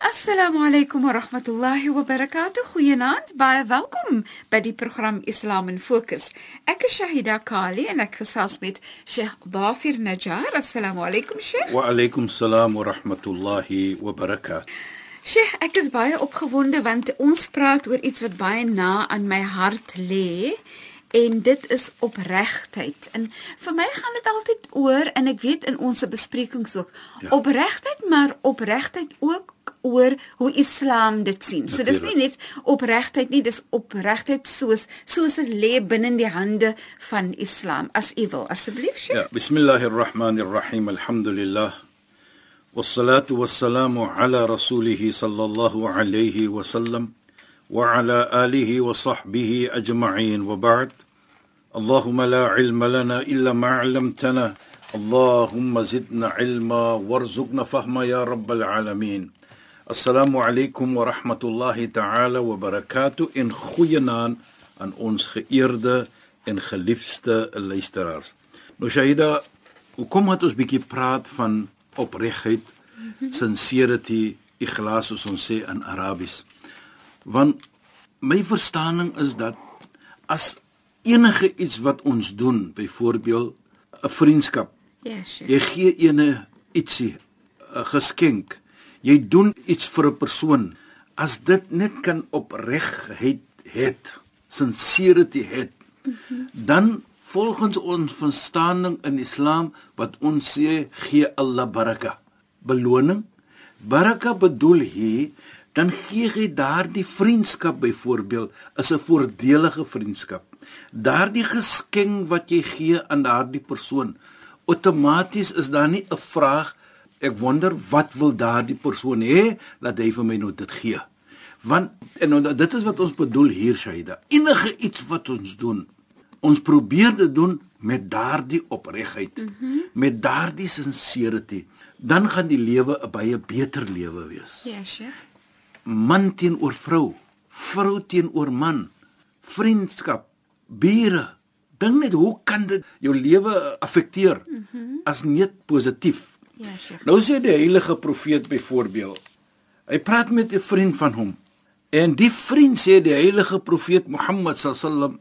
Assalamu alaykum wa rahmatullahi wa barakatuh. Goeienaand. Baie welkom by die program Islam in Fokus. Ek is Shahida Kali en ek gesels met Sheikh Dafir Najjar. Assalamu alaykum Sheikh. Wa alaykum salaam wa rahmatullahi wa barakatuh. Sheikh, ek is baie opgewonde want ons praat oor iets wat baie na aan my hart lê en dit is opregtheid. En vir my gaan dit altyd oor en ek weet in ons besprekings ook ja. opregtheid, maar opregtheid ook oor hoe Islam dit sien. So dis nie net opregtheid nie, dis opregtheid soos soos dit lê binne die hande van Islam. As u wil, asseblief. Ja, bismillahirrahmanirrahim. Alhamdulillah. والصلاه والسلام على رسوله صلى الله عليه وسلم وعلى اله وصحبه اجمعين وبعد اللهم لا علم لنا الا ما علمتنا اللهم زدنا علما وارزقنا فهما يا رب العالمين Assalamu alaykum wa rahmatullahi ta'ala wa barakatuh in goeie naam aan ons geëerde en geliefde luisteraars. Nou Shaida, hoekom het ons bietjie praat van opregtheid, sincerity, ikhlas soos ons sê in Arabies? Want my verstaaning is dat as enige iets wat ons doen, byvoorbeeld 'n vriendskap. Ja, yes, jy gee ene ietsie 'n geskenk jy doen iets vir 'n persoon as dit net kan opregheid het sincerity het mm -hmm. dan volgens ons verstaaning in Islam wat ons sê gee Allah baraka beloning baraka bedoel hier dan gee jy daardie vriendskap byvoorbeeld is 'n voordelige vriendskap daardie geskenk wat jy gee aan daardie persoon outomaties is daar nie 'n vraag ek wonder wat wil daardie persoon hê dat hy vir my nou dit gee. Want en nou, dit is wat ons bedoel hier Shaida. Enige iets wat ons doen, ons probeer dit doen met daardie opregtheid, mm -hmm. met daardie sincerity, dan gaan die lewe 'n baie beter lewe wees. Ja, yes, sure. Man teenoor vrou, vrou teenoor man, vriendskap, bure. Dink net hoe kan dit jou lewe affekteer mm -hmm. as net positief? Ja, Sheikh. Nou sê die heilige profeet byvoorbeeld. Hy praat met 'n vriend van hom. En die vriend sê die heilige profeet Mohammed sallam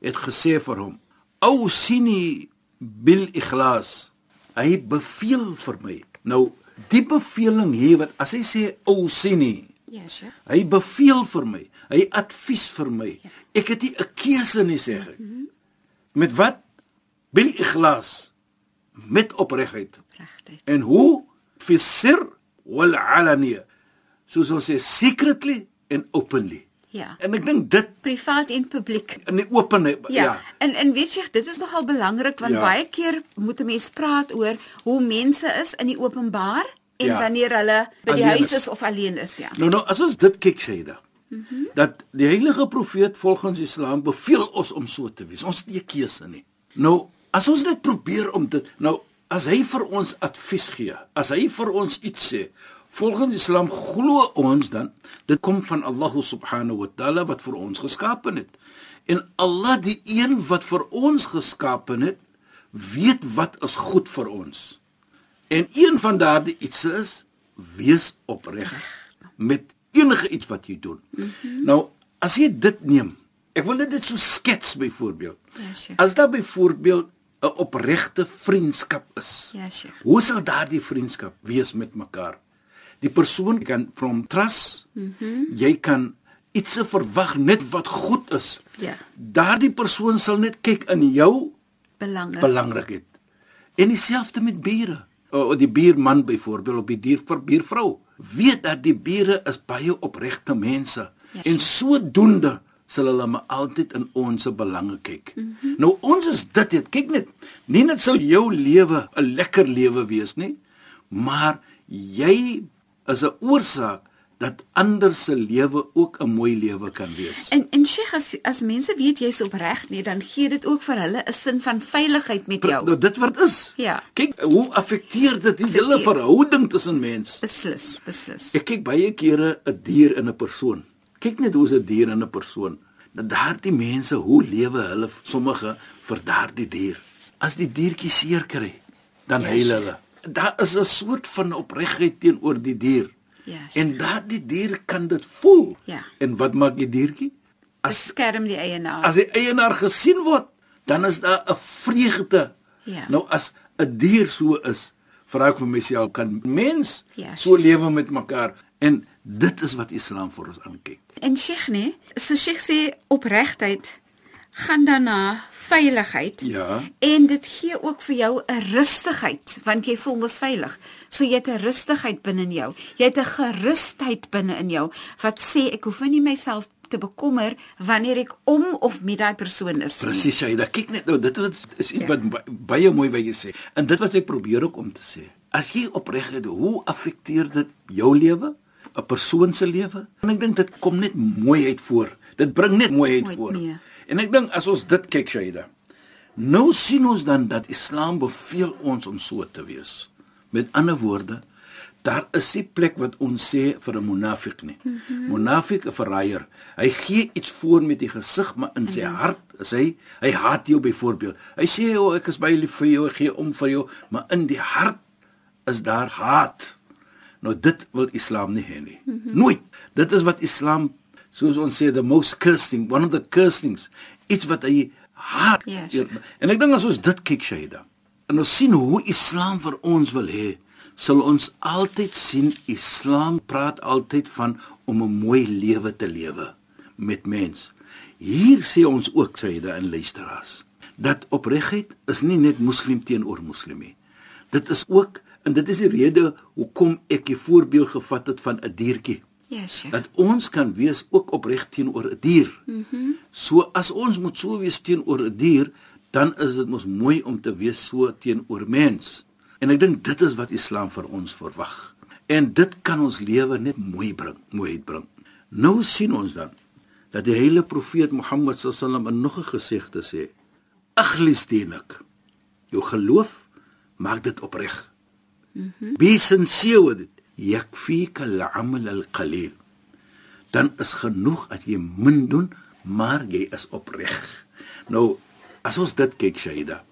het gesê vir hom: "Ou sini bil ikhlas." Hy beveel vir my. Nou die beveling hier wat as hy sê ou sini. Ja, Sheikh. Hy beveel vir my. Hy advies vir my. Ja. Ek het nie 'n keuse nie sê hy. Mm -hmm. Met wat? Bil ikhlas. Met opregtheid regtig. En hoe fi sir wal alaniya. Soos ons sê secretly en openly. Ja. En ek dink dit privaat en publiek in die openheid. Ja. ja. En en weet jy, dit is nogal belangrik want ja. baie keer moet 'n mens praat oor hoe mense is in die openbaar en ja. wanneer hulle by die huis is. is of alleen is, ja. Nou nou as ons dit kyk Shaida. Mm -hmm. Dat die heilige profeet volgens Islam beveel ons om so te wees. Ons het nie 'n keuse nie. Nou as ons net probeer om dit nou as hy vir ons advies gee, as hy vir ons iets sê, volgens Islam glo ons dan dit kom van Allah subhanahu wa taala wat vir ons geskaap het. En Allah die een wat vir ons geskaap het, weet wat is goed vir ons. En een van daardie iets is wees opreg met enige iets wat jy doen. Mm -hmm. Nou, as jy dit neem, ek wil net dit so skets byvoorbeeld. Ja. As daar byvoorbeeld 'n opregte vriendskap is. Ja, Sheikh. Hoe sal daardie vriendskap wees met mekaar? Die persoon kan from trust. Mhm. Mm jy kan iets verwag net wat goed is. Ja. Daardie persoon sal net kyk in jou. Belangrik het. En dieselfde met bure. uh, die buurman byvoorbeeld op die dier vir buurvrou weet dat die bure is baie opregte mense Ja. en sodoende sal hulle maar altyd in ons belange kyk. Mm -hmm. Nou ons is dit het kyk net nie net sal jou lewe 'n lekker lewe wees nie, maar jy is 'n oorsaak dat ander se lewe ook 'n mooi lewe kan wees. En en Sheikh as as mense weet jy's opreg nie, dan gee dit ook vir hulle 'n sin van veiligheid met jou. Nou dit wat is. Ja. Kyk hoe affekteer dit die hele verhouding tussen mens. Beslis, beslis. Ek kyk baie kere 'n dier in 'n persoon. Kyk net hoe 'n dier in 'n persoon. Dat daardie mense, hoe lewe hulle sommige vir daardie dier. As die diertjie seer kry, dan Ja, huil hulle. Daar is 'n soort van opregtheid teenoor die dier. Ja, En daardie dier kan dit voel. Ja. En wat maak die diertjie? As beskerm die eienaar. as die eienaar gesien word, dan is daar 'n vreugde. Ja. Nou as 'n dier so is, vra ek vir myself, kan mens Ja, so lewe met mekaar? En dit is wat Islam vir ons aankyk. En Sheikh nee, so Sheikh sê opregtheid gaan daarna veiligheid. Ja. En dit gee ook vir jou 'n rustigheid want jy voel mos veilig. So jy het 'n rustigheid binne in jou. Jy het 'n gerusheid binne in jou wat sê ek hoef nie myself te bekommer wanneer ek om of met daai persoon is. Presies, jy. Dan kyk net nou, dit wat is iets Ja. wat ba- baie mooi wat jy sê. En dit wat ek probeer ook om te sê. As jy opregheid, hoe affekteer dit jou lewe? 'n Persoon se lewe? En ek dink dit kom net mooiheid voor. Dit bring net Mooi voor. mee. En ek dink as ons dit kyk, Shaida. Nou sien ons dan dat Islam beveel ons om so te wees. Met ander woorde, daar is nie plek wat ons sê vir 'n munafik nie. Mm -hmm. Munafik 'n verraaier. Hy gee iets voor met die gesig, maar in sy hart is hy hy haat jou byvoorbeeld. Hy sê o, ek is baie lief vir jou, ek gee om vir jou, maar in die hart is daar haat. Nou dit wil Islam nie hê nie. Mm -hmm. Nooit. Dit is wat Islam soos ons sê the most cursing, one of the cursings, iets wat hy haat. Ja, sure. En ek dink as ons dit kyk Shaida en ons sien hoe Islam vir ons wil hê, sal ons altyd sien Islam praat altyd van om 'n mooi lewe te lewe met mens. Hier sê ons ook Shaida en luisteraars dat opregheid is nie net moslim teenoor moslim nie. Dit is ook en dit is die rede hoekom ek die voorbeeld gevat het van 'n diertjie Ja, Sheikh. dat ons kan wees ook opreg teenoor 'n dier. Mhm. Mm so as ons moet so wees teenoor 'n dier, dan is dit mos mooi om te wees so teenoor mens. En ek dink dit is wat Islam vir ons verwag. En dit kan ons lewe net mooi bring, mooiheid bring. Nou sien ons dan dat die heilige profeet Mohammed sallam in nog 'n gesegde sê: "Akhlis dinak." Jou geloof maak dit opreg. Mm Be sincere with it. Yakfika al-amal al-qalil. Dan is genoeg as jy min doen, maar jy is opreg. Nou, as ons dit kyk Shaida.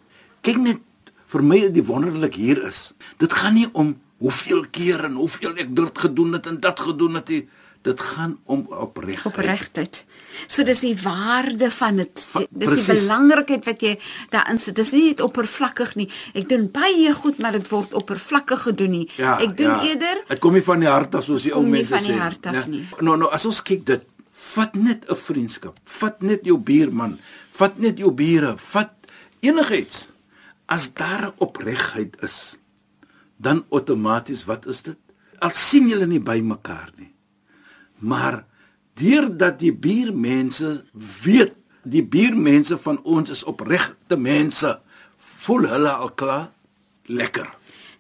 Kyk net vir my die wonderlik hier is. Dit gaan nie om hoeveel keer en hoeveel ek dit gedoen het en dat gedoen het nie. Dit gaan om opregtheid. opregtheid. So dis die waarde van dit. Dis precies. die belangrikheid wat jy daarin sit. Dis nie net oppervlakkig nie. Ek doen baie goed, maar dit word oppervlakkig gedoen nie. ek doen eerder Dit kom nie van die hart af soos die ou Kom nie mense sê. van die hart af nie. Nou nou as ons kyk dit, vat net 'n vriendskap. Vat net jou buurman, vat net jou bure, vat enigiets. As daar opregtheid is, dan outomaties wat is dit? Al sien julle nie by mekaar nie. Maar deurdat die buurmense weet, die buurmense van ons is opregte mense, voel hulle al klaar lekker.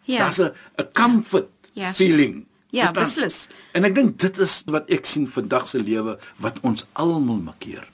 Ja. Daar's 'n comfort Ja, feeling. Ja, Verstaan? beslis. En ek dink dit is wat ek sien vandag se lewe wat ons almal makkeer.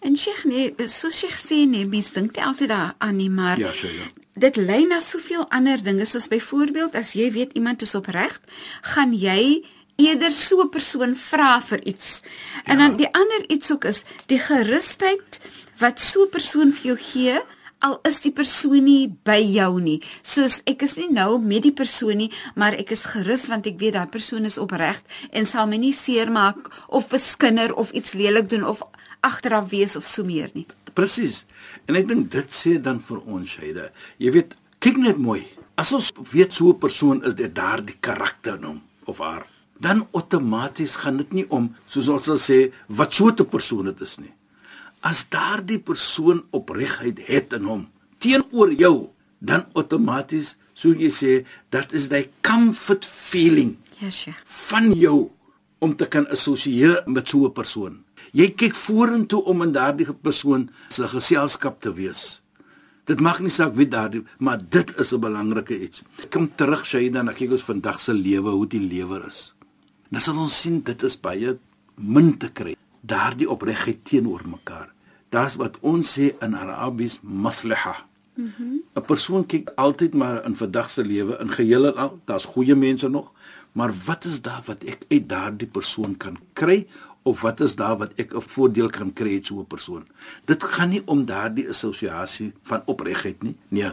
En Sheikh nee, so Sheikh sê nee, mens dink nie altyd daaraan nie, maar Ja, Sheikh, ja. dit lei na soveel ander dinge soos byvoorbeeld as jy weet iemand is opreg, gaan jy eerder so 'n persoon vra vir iets. En Ja. dan die ander iets ook is die gerusheid wat so 'n persoon vir jou gee al is die persoon nie by jou nie. Soos ek is nie nou met die persoon nie, maar ek is gerus want ek weet daai persoon is opreg en sal my nie seermaak of beskinder of iets lelik doen of agteraf wees of so meer nie. Presies. En ek dink dit sê dan vir ons Shaida. Jy weet, kyk net mooi. As ons weet so 'n persoon is dit daardie karakter in hom of haar, dan outomaties gaan dit nie om soos ons sal sê wat so 'n persoon dit is nie. As daardie persoon opregtheid het in hom teenoor jou, dan outomaties So jy sê dat is die comfort feeling Ja, Sheikh. van jou om te kan assosieer met so 'n persoon. Jy kyk vorentoe om in daardie persoon se geselskap te wees. Dit maak nie saak wie daardie, maar dit is 'n belangrike iets. Kom terug Shaida na kyk ons vandag se lewe, hoe die lewe is. Dan sal ons sien dit is baie min te kry. Daardie opregtheid teenoor mekaar. Daar's wat ons sê in Arabies maslaha. 'n mm -hmm. Persoon kyk altyd maar in vandag se lewe in geheel en al, daar's goeie mense nog, maar wat is daar wat ek uit daardie persoon kan kry of wat is daar wat ek 'n voordeel kan kry uit so 'n persoon? Dit gaan nie om daardie assosiasie van opregtheid nie. Nee.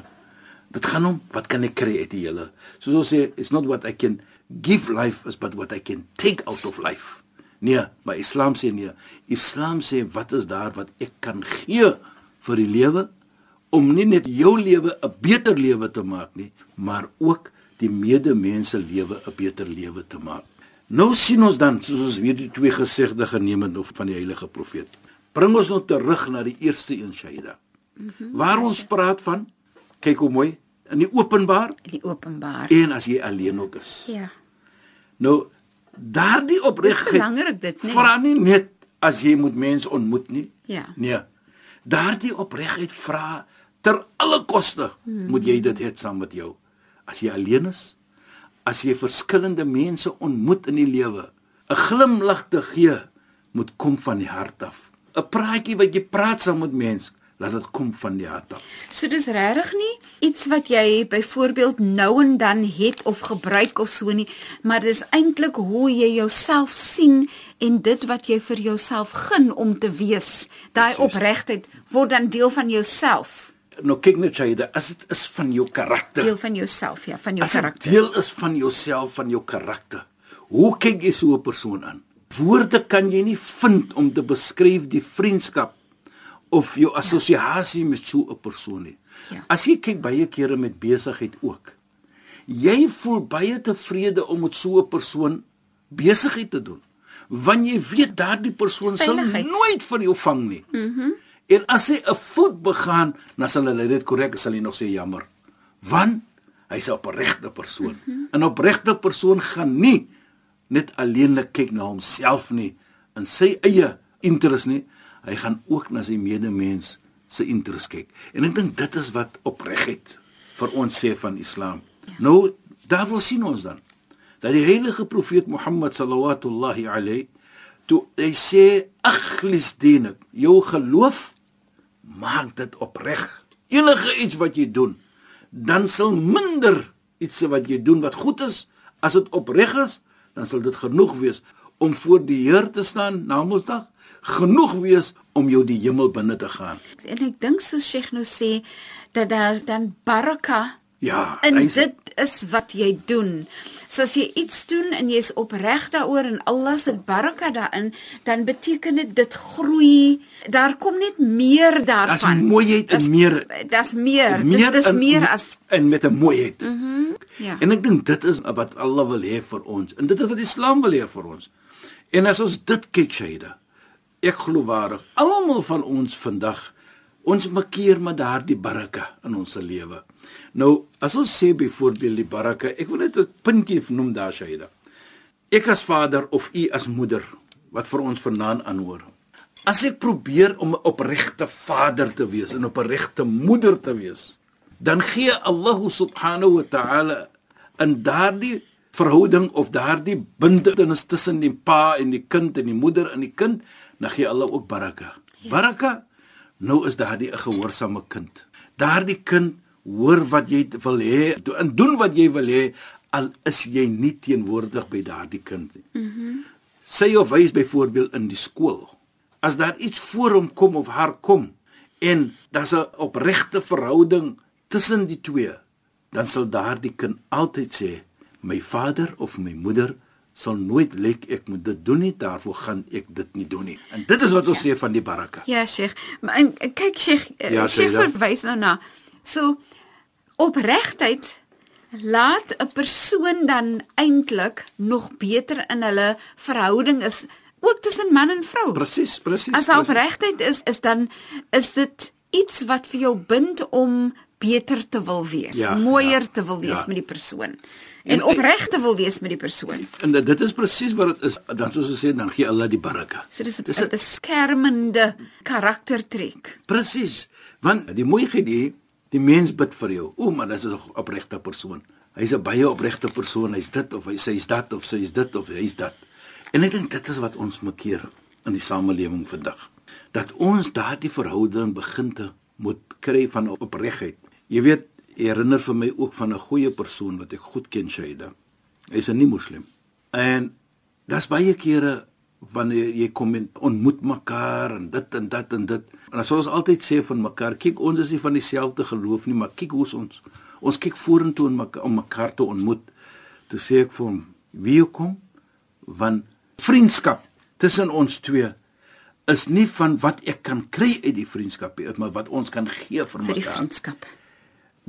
Dit gaan om wat kan ek kry uit die hele. Soos ons sê, it's not what I can give life is but what I can take out of life. Nee, maar Islam sê nee. Islam sê wat is daar wat ek kan gee vir die lewe om nie net jou lewe 'n beter lewe te maak nie, maar ook die medemense lewe 'n beter lewe te maak. Nou sien ons dan soos ons weer die twee gesegde geneem het of van die heilige profeet. Bring ons nou terug na die eerste een Shaida. Mm -hmm, waar ons praat van kyk hoe mooi in die openbaar In die openbaar. en as jy alleen ook is. Ja. Nou daardie opregtheid belangrik dit, nee. vra nie net as jy moet mense ontmoet nie. Ja. Nee. Daardie opregtheid vra ter alle koste hmm. moet jy dit hê saam met jou. As jy alleen is, as jy verskillende mense ontmoet in die lewe, 'n glimlag te gee moet kom van die hart af. 'n Praatjie wat jy praat saam met mense, laat dit kom van die hart af. So dis regtig nie iets wat jy byvoorbeeld nou en dan het of gebruik of so nie, maar dis eintlik hoe jy jouself sien en dit wat jy vir jouself gun om te wees. Daai opregtheid word dan deel van jouself, Nou kyk net jy, as dit is van jou karakter. deel van jouself, ja, van jou As karakter. deel is van jouself, van jou karakter. Hoe kyk jy so 'n persoon aan? Woorde kan jy nie vind om te beskryf die vriendskap of jou assosiasie met so 'n persoon nie. Ja. As jy kyk baie kere met besigheid ook. Jy voel baie tevrede om met so 'n persoon besigheid te doen. Want jy weet daardie persoon sal Veiligheid. nooit van jou vang nie. Mhm. Mm en as hy 'n fout begaan, dan sal hulle dit korrek, sal hy nog sê jammer. Want hy's 'n opregte persoon. Mm -hmm. 'n Opregte persoon gaan nie net alleenlik kyk na homself nie in sy eie interest nie. Hy gaan ook na sy medemens se interest kyk. En ek dink dit is wat opregheid vir ons sê van Islam. Ja. Nou daar wil sien ons dan dat die heilige profeet Mohammed sallallahu alayhi toe hy sê akhlis dinek jou geloof maak dit opreg enige iets wat jy doen dan sal minder iets wat jy doen wat goed is as dit opreg is dan sal dit genoeg wees om voor die Heer te staan na Mondsdag genoeg wees om jou die hemel binne te gaan En ek dink soos Sheikh nou sê dat daar dan baraka ja En sê- dit is wat jy doen. So as jy iets doen en jy's opreg daaroor en Allah se baraka daarin, dan beteken dit dit groei. Daar kom net meer daar's daarvan. mooiheid en meer Dis meer. Meer dis, dis in- meer as en met 'n mooiheid. Mm Mhm. ja. En ek dink dit is wat Allah wil hê vir ons. En dit is wat Islam wil hê vir ons. En as ons dit kyk, Shaida, ek glo waarlik, almal van ons vandag ons makkeer met daardie baraka in ons lewe. Nou, as ons sê byvoorbeeld die baraka, ek wil net 'n puntjie noem daar, Shaida. Ek as vader of u as moeder wat vir ons vanaand aanhoor. As ek probeer om 'n opregte vader te wees en 'n opregte moeder te wees, dan gee Allah subhanahu wa ta'ala in daardie verhouding of daardie bindenis tussen die pa en die kind en die moeder en die kind, dan gee Allah ook baraka. Ja. Baraka nou is daardie 'n gehoorsame kind. Daardie kind hoor wat jy wil hê en doen wat jy wil hê al is jy nie teenwoordig by daardie kind nie. Mhm. Mm Sy of hy is byvoorbeeld in die skool. As daar iets voor hom kom of haar kom en daar's 'n opregte verhouding tussen die twee, dan sal daardie kind altyd sê, my vader of my moeder sal nooit lek ek moet dit doen nie, daarvoor gaan ek dit nie doen nie. En dit is wat ons ja. sê van die baraka. Ja, Sheikh. Maar en, kyk Sheikh, Ja, ja, Sheikh verwys nou na so opregtheid laat 'n persoon dan eintlik nog beter in hulle verhouding is ook tussen man en vrou. Presies, presies. As daar opregtheid is, is dan is dit iets wat vir jou bind om beter te wil wees, Ja, mooier ja, te wil wees ja. met die persoon En- en opreg te wil wees met die persoon. En dit- dit is presies wat dit is. Dan soos ons sê, dan gee Allah die baraka. So dis 'n beskermende karaktertrek. Presies. Want die mooiheid hier, die mens bid vir jou. O, maar dis 'n opregte persoon. Hy's 'n baie opregte persoon. Hy's dit of hy sy's dat of sy's dit of hy's dat. En ek dink dit is wat ons moet keer in die samelewing vandag. Dat ons daardie verhouding begin te moet kry van opregtheid. Jy weet, herinner vir my ook van 'n goeie persoon wat ek goed ken, Shaida. Hy's 'n nie moslim. En daar's baie kere wanneer jy kom en ontmoet mekaar en dit en dat en dit. En dan sal ons altyd sê van mekaar, kyk ons is nie van dieselfde geloof nie, maar kyk hoe ons ons kyk vorentoe en mekaar om mekaar te ontmoet. Toe sê ek vir hom, "Wie kom?" Want vriendskap tussen ons twee is nie van wat ek kan kry uit die vriendskap nie, maar wat ons kan gee vir vir die mekaar. vriendskap.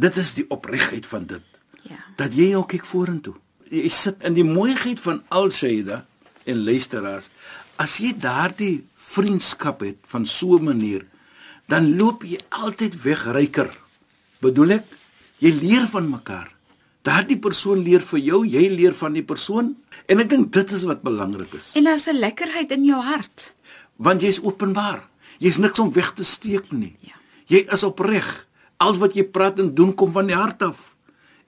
Dit is die opregtheid van dit Ja. dat jy nou kyk vorentoe. Jy sit in die mooiheid van al Shaida en luisteraars. As jy daardie vriendskap het van so 'n manier, dan loop jy altyd weg ryker. Bedoel ek, jy leer van mekaar. Daardie persoon leer vir jou, jy leer van die persoon en ek dink dit is wat belangrik is. En daar's 'n lekkerheid in jou hart. Want jy's openbaar. Jy's niks om weg te steek nie. Ja. Jy is opreg. Alles wat jy praat en doen kom van die hart af.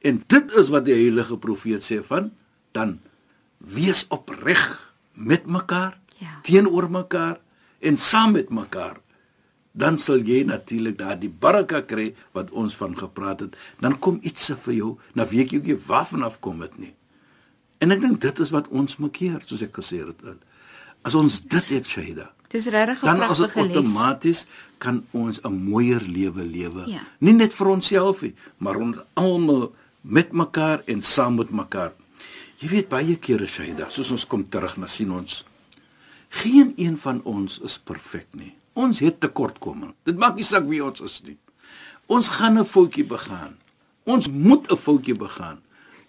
En dit is wat die heilige profeet sê van dan wees opreg met mekaar, Ja. teenoor mekaar en saam met mekaar. Dan sal jy natuurlik daardie baraka kry wat ons van gepraat het. Dan kom iets vir jou, na weet jy ook nie waarvan af kom dit nie. En ek dink dit is wat ons moet keer, soos ek gesê het. As ons dit het, Shaida, Dis regtig 'n dan as dit pragtige les. outomaties kan ons 'n mooier lewe lewe. Ja. Nie net vir onsself nie, maar ons almal met mekaar en saam met mekaar. Jy weet baie kere Shaida, soos ons kom terug na sien ons geen een van ons is perfek nie. Ons het tekortkominge. Dit maak nie saak wie ons is nie. Ons gaan 'n foutjie begaan. Ons moet 'n foutjie begaan.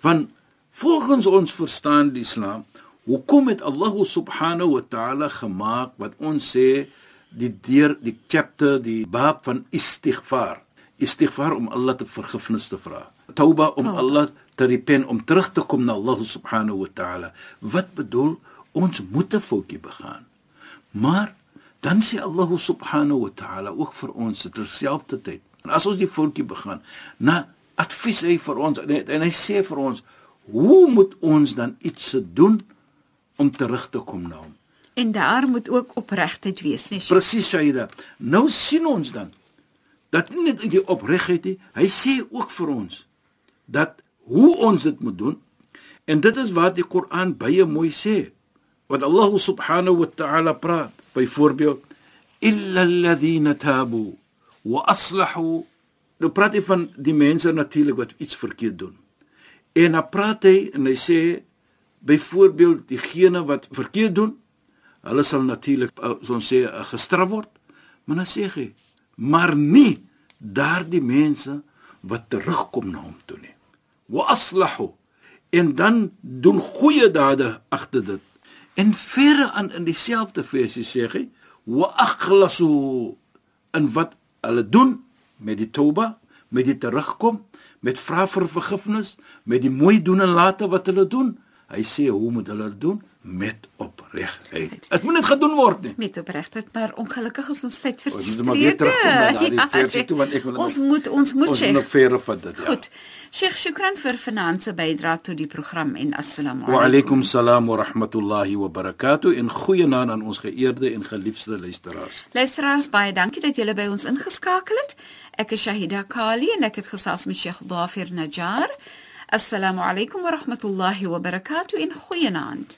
Want volgens ons verstaan die Islam, hoekom het Allah subhanahu wa ta'ala gemaak wat ons sê die deur die chapter die bab van istighfar. Istighfar om Allah te vergifnis te vra. Tauba om Tauba. Allah te repent om terug te kom na Allah subhanahu wa ta'ala. Wat bedoel ons moet 'n foutjie begaan. Maar dan sê Allah subhanahu wa ta'ala ook vir ons terselfdertyd. En as ons die foutjie begaan, na advies hy vir ons en hy, en hy sê vir ons, hoe moet ons dan iets se doen om terug te kom na hom? En daar moet ook opregtheid wees, nee. Presies Shaida. Nou sien ons dan dat nie net die opregtheid nie, hy sê ook vir ons dat hoe ons dit moet doen. En dit is wat die Koran baie mooi sê. Wat Allah subhanahu wa ta'ala praat. Byvoorbeeld illa alladhina tabu wa aslahu. Nou praat hy van die mense natuurlik wat iets verkeerd doen. En dan praat hy en hy sê byvoorbeeld diegene wat verkeerd doen, hulle sal natuurlik ons sê uh, gestraf word. Maar dan sê hy, maar nie daardie mense wat terugkom na hom toe nie. Wa aslahu en dan doen goeie dade agter dit. En verre aan in dieselfde versie sê hy, wa akhlasu en wat hulle doen met die toba, met die terugkom, met vra vir vergifnis, met die mooi doen en late wat hulle doen. Hy sê hoe moet hulle doen? Met opregtheid. Dit moet net gedoen word nie. met opregtheid, maar ongelukkig is ons tyd Ons verstreke. moet maar weer terugkom na daardie versie toe, want ek wil Ons nog- moet ons moet Ons moet verder van dit. Ja. Goed. Sheikh, shukran vir vanaand bydra tot die program en assalamu Wa alaykum salaam wa rahmatullahi wa barakatuh en goeienaand aan ons geëerde en geliefde luisteraars. Luisteraars, baie dankie dat julle by ons ingeskakel het. Ek is Shahida Kali en ek het gesels met Sheikh Dafir Najjar. Assalamu alaykum wa rahmatullahi wa barakatuh en goeienaand.